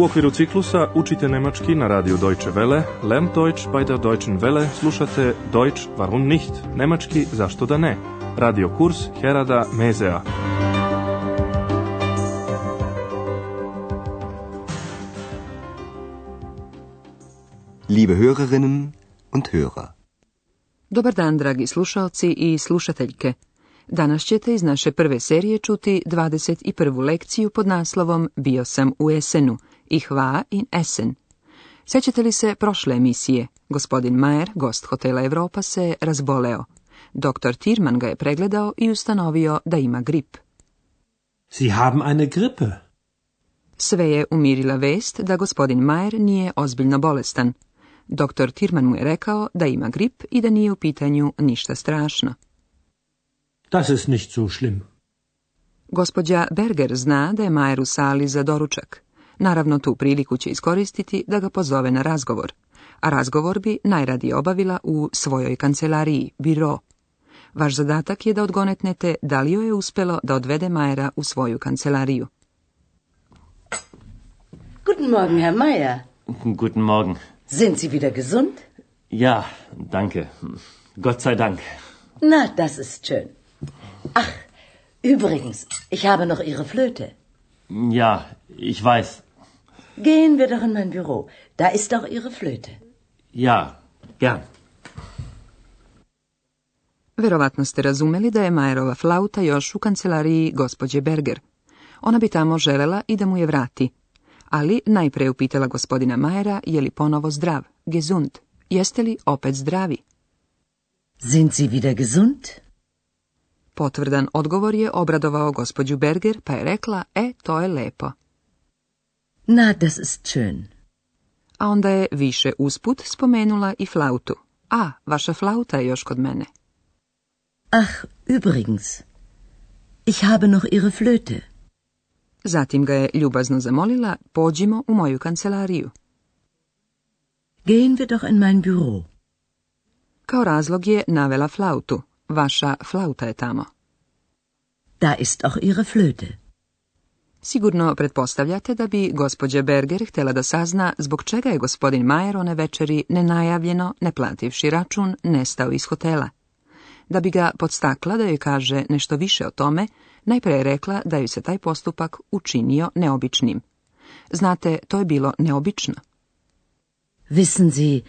U okviru ciklusa učite nemački na radiju Deutsche Welle, Lern Deutsch bei der Deutschen Welle, slušate Deutsch warum nicht, nemački zašto da ne, radio kurs Herada Mezea. Liebe Hörerinnen und Hörer. Dobar dan, dragi slušalci i slušateljke. Danas ćete iz naše prve serije čuti 21. lekciju pod naslovom Bio sam u Esenu – Ich war in Essen. Sećate li se prošle emisije? Gospodin Majer, gost hotela Europa, se razboleo. Doktor Tirman ga je pregledao i ustanovio da ima grip. Sie haben eine Grippe. Sve je umirila vest da gospodin Majer nije ozbiljno bolestan. Doktor Tirman mu je rekao da ima grip i da nije u pitanju ništa strašno. Das ist nicht so schlimm. Gospodja Berger zna da je u sali za doručak. Naravno, tu priliku će iskoristiti da ga pozove na razgovor. A razgovor bi najradije obavila u svojoj kancelariji, biro. Vaš zadatak je da odgonetnete da li joj je uspelo da odvede Majera u svoju kancelariju. Guten Morgen, Herr Meier. Guten Morgen. Sind Sie wieder gesund? Ja, danke. Gott sei Dank. Na, das ist schön. Ach, übrigens, ich habe noch Ihre Flöte. Ja, ich weiß. Gehen wir doch in mein Büro. Da ist auch Ihre Flöte. Ja, gern. Verovatno ste razumeli da je Majerova flauta još u kancelariji gospođe Berger. Ona bi tamo želela i da mu je vrati. Ali najpre je upitala gospodina Majera je li ponovo zdrav, gesund. Jeste li opet zdravi? Sind Sie wieder gesund? Potvrdan odgovor je obradovao gospođu Berger, pa je rekla, e, to je lepo. Na, das ist schön. A onda je više usput spomenula i flautu. A, vaša flauta je još kod mene. Ach, übrigens. Ich habe noch ihre flöte. Zatim ga je ljubazno zamolila, pođimo u moju kancelariju. Gehen wir doch in mein Büro. Kao razlog je navela flautu. Vaša flauta je tamo. Da ist auch ihre flöte. Sigurno pretpostavljate da bi gospođa Berger htjela da sazna zbog čega je gospodin Majer one večeri nenajavljeno, neplativši račun, nestao iz hotela. Da bi ga podstakla da joj kaže nešto više o tome, najprej je rekla da joj se taj postupak učinio neobičnim. Znate, to je bilo neobično. Wissen Sie,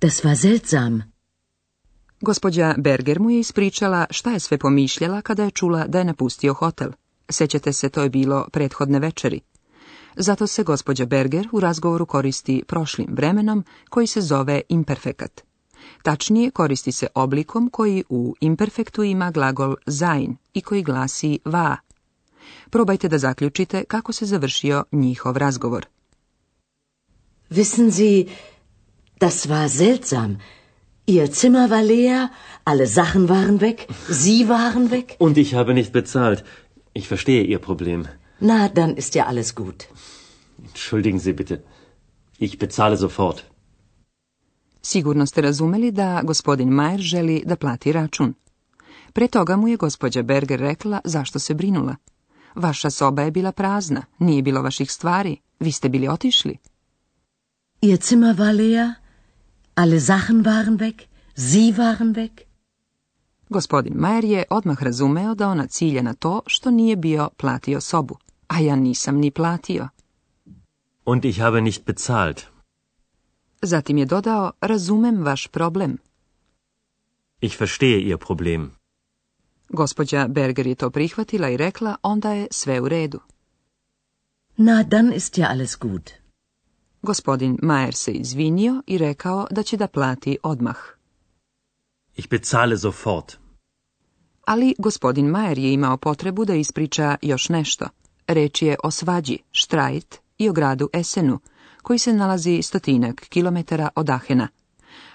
das war seltsam. Gospođa Berger mu je ispričala šta je sve pomišljala kada je čula da je napustio hotel. Sećate se, to je bilo prethodne večeri. Zato se gospođa Berger u razgovoru koristi prošlim vremenom koji se zove imperfekat. Tačnije koristi se oblikom koji u imperfektu ima glagol sein i koji glasi va. Probajte da zaključite kako se završio njihov razgovor. Wissen Sie, das war seltsam. Ihr Zimmer war leer, alle Sachen waren weg, Sie waren weg. Und ich habe nicht bezahlt. Ich verstehe Ihr Problem. Na, dann ist ja alles gut. Entschuldigen Sie bitte. Ich bezahle sofort. Sigurno ste razumeli da gospodin Majer želi da plati račun. Pre toga mu je gospođa Berger rekla zašto se brinula. Vaša soba je bila prazna, nije bilo vaših stvari, vi ste bili otišli. Ihr Zimmer war leer, alle Sachen waren weg, sie waren weg. Gospodin Majer je odmah razumeo da ona cilja na to što nije bio platio sobu, a ja nisam ni platio. Und ich habe nicht bezahlt. Zatim je dodao, razumem vaš problem. Ich verstehe ihr problem. Gospođa Berger je to prihvatila i rekla, onda je sve u redu. Na, dann ist ja alles gut. Gospodin Majer se izvinio i rekao da će da plati odmah. Ich bezahle sofort. Ali gospodin Majer je imao potrebu da ispriča još nešto. Reč je o svađi, štrajt i o gradu Esenu, koji se nalazi stotinak kilometara od Ahena.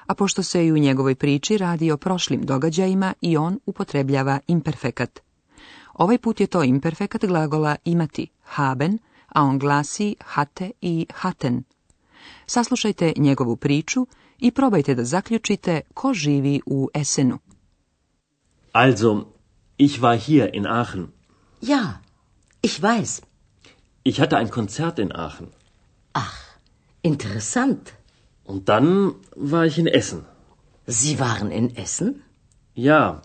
A pošto se i u njegovoj priči radi o prošlim događajima i on upotrebljava imperfekat. Ovaj put je to imperfekat glagola imati, haben, a on glasi hate i haten. Saslušajte njegovu priču i probajte da zaključite ko živi u Essenu. Also, ich war hier in Aachen. Ja, ich weiß. Ich hatte ein Konzert in Aachen. Ach, interessant. Und dann war ich in Essen. Sie waren in Essen? Ja,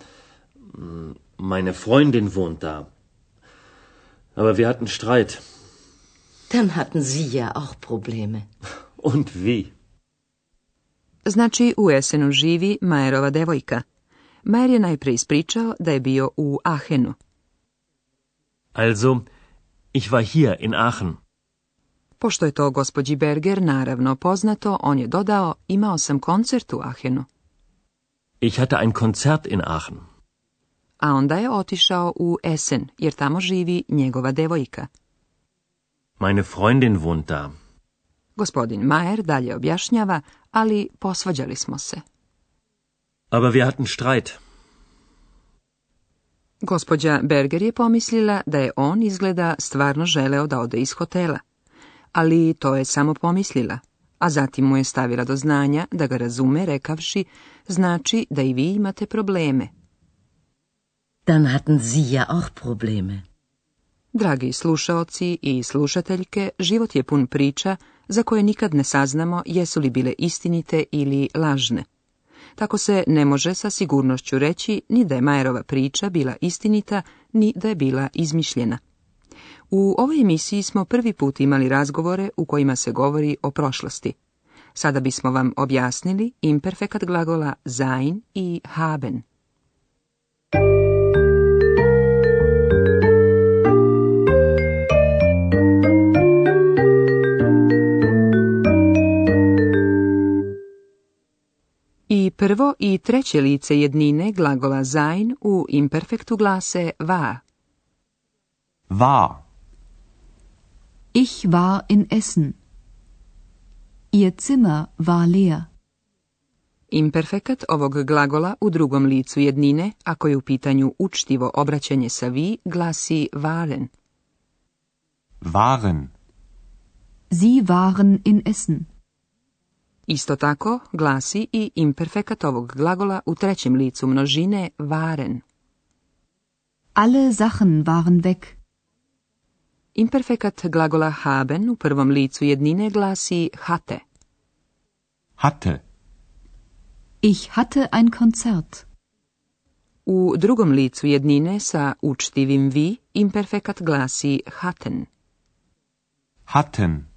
meine Freundin wohnt da. Aber wir hatten Streit. Dann hatten Sie ja auch Probleme. Und wie? Znači, u Esenu živi Majerova devojka. Majer je najprije ispričao da je bio u Ahenu. Also, ich war hier in Aachen. Pošto je to gospođi Berger naravno poznato, on je dodao imao sam koncert u Ahenu. Ich hatte ein koncert in Aachen. A onda je otišao u Essen, jer tamo živi njegova devojka. Meine Freundin wohnt da. Gospodin Majer dalje objašnjava, ali posvađali smo se. Aber wir hatten Streit. Gospođa Berger je pomislila da je on izgleda stvarno želeo da ode iz hotela, ali to je samo pomislila, a zatim mu je stavila do znanja da ga razume rekavši znači da i vi imate probleme. Dann hatten Sie ja auch probleme. Dragi slušaoci i slušateljke, život je pun priča za koje nikad ne saznamo jesu li bile istinite ili lažne. Tako se ne može sa sigurnošću reći ni da je Majerova priča bila istinita, ni da je bila izmišljena. U ovoj emisiji smo prvi put imali razgovore u kojima se govori o prošlosti. Sada bismo vam objasnili imperfekat glagola sein i haben. Prvo i treće lice jednine glagola sein u imperfektu glase war. War. Ich war in Essen. Ihr Zimmer war leer. Imperfekat ovog glagola u drugom licu jednine, ako je u pitanju učtivo obraćanje sa vi, glasi waren. Waren. Sie waren in Essen. Isto tako glasi i imperfekat ovog glagola u trećem licu množine waren. Alle Sachen waren weg. Imperfekat glagola haben u prvom licu jednine glasi hatte. Hatte. Ich hatte ein Konzert. U drugom licu jednine sa učtivim vi imperfekat glasi hatten. Hatten.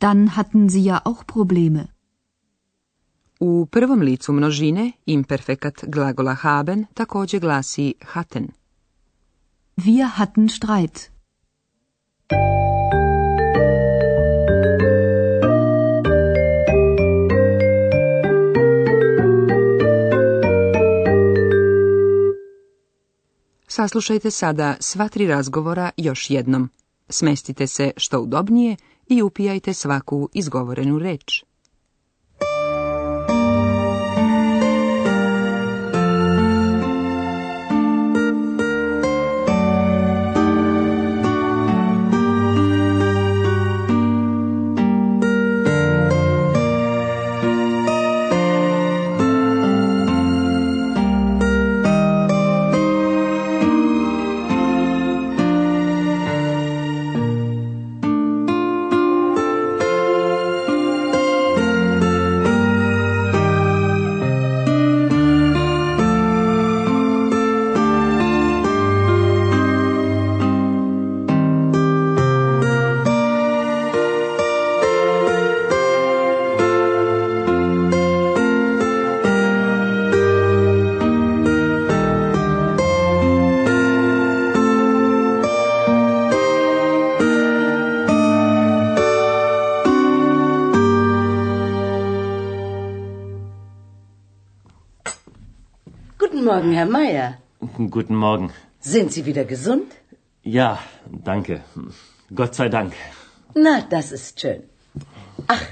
Dann hatten sie ja auch Probleme. U prvom licu množine imperfekat glagola haben također glasi hatten. Wir hatten Streit. Saslušajte sada sva tri razgovora još jednom. Smestite se što udobnije i upijajte svaku izgovorenu reč. Guten Morgen, Herr Meier. Guten Morgen. Sind Sie wieder gesund? Ja, danke. Gott sei Dank. Na, das ist schön. Ach,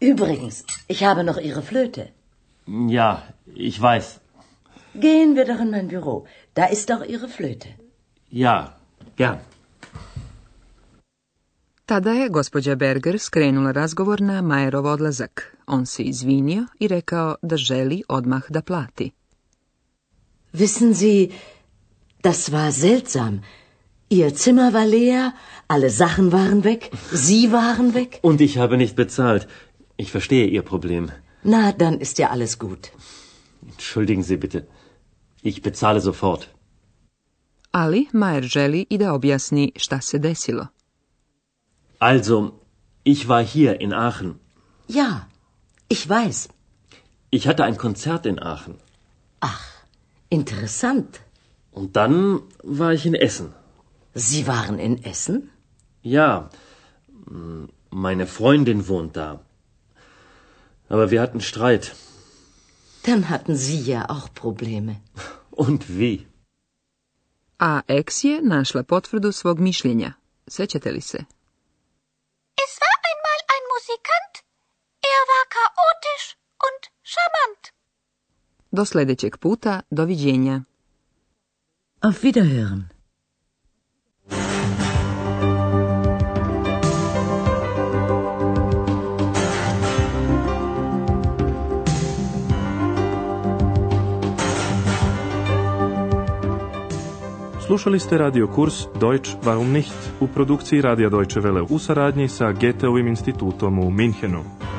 übrigens, ich habe noch Ihre Flöte. Ja, ich weiß. Gehen wir doch in mein Büro. Da ist auch Ihre Flöte. Ja, gern. Tada je gospođa Berger skrenula razgovor na Majerov odlazak. On se izvinio i rekao da želi odmah da plati. Wissen Sie, das war seltsam. Ihr Zimmer war leer, alle Sachen waren weg, Sie waren weg. Und ich habe nicht bezahlt. Ich verstehe Ihr Problem. Na, dann ist ja alles gut. Entschuldigen Sie bitte. Ich bezahle sofort. Ali Majer želi i da objasni šta se desilo. Also, ich war hier in Aachen. Ja, ich weiß. Ich hatte ein Konzert in Aachen. Ach. Interessant. Und dann war ich in Essen. Sie waren in Essen? Ja, meine Freundin wohnt da. Aber wir hatten Streit. Dann hatten Sie ja auch Probleme. Und wie? A Exie je našla potvrdu svog mišljenja. Sećate li se? Es war einmal ein Musikant, Do sljedećeg puta, doviđenja. Auf Wiederhören. Slušali ste radio kurs Deutsch warum nicht u produkciji Radija Deutsche Welle u saradnji sa Goetheovim institutom u Minhenu.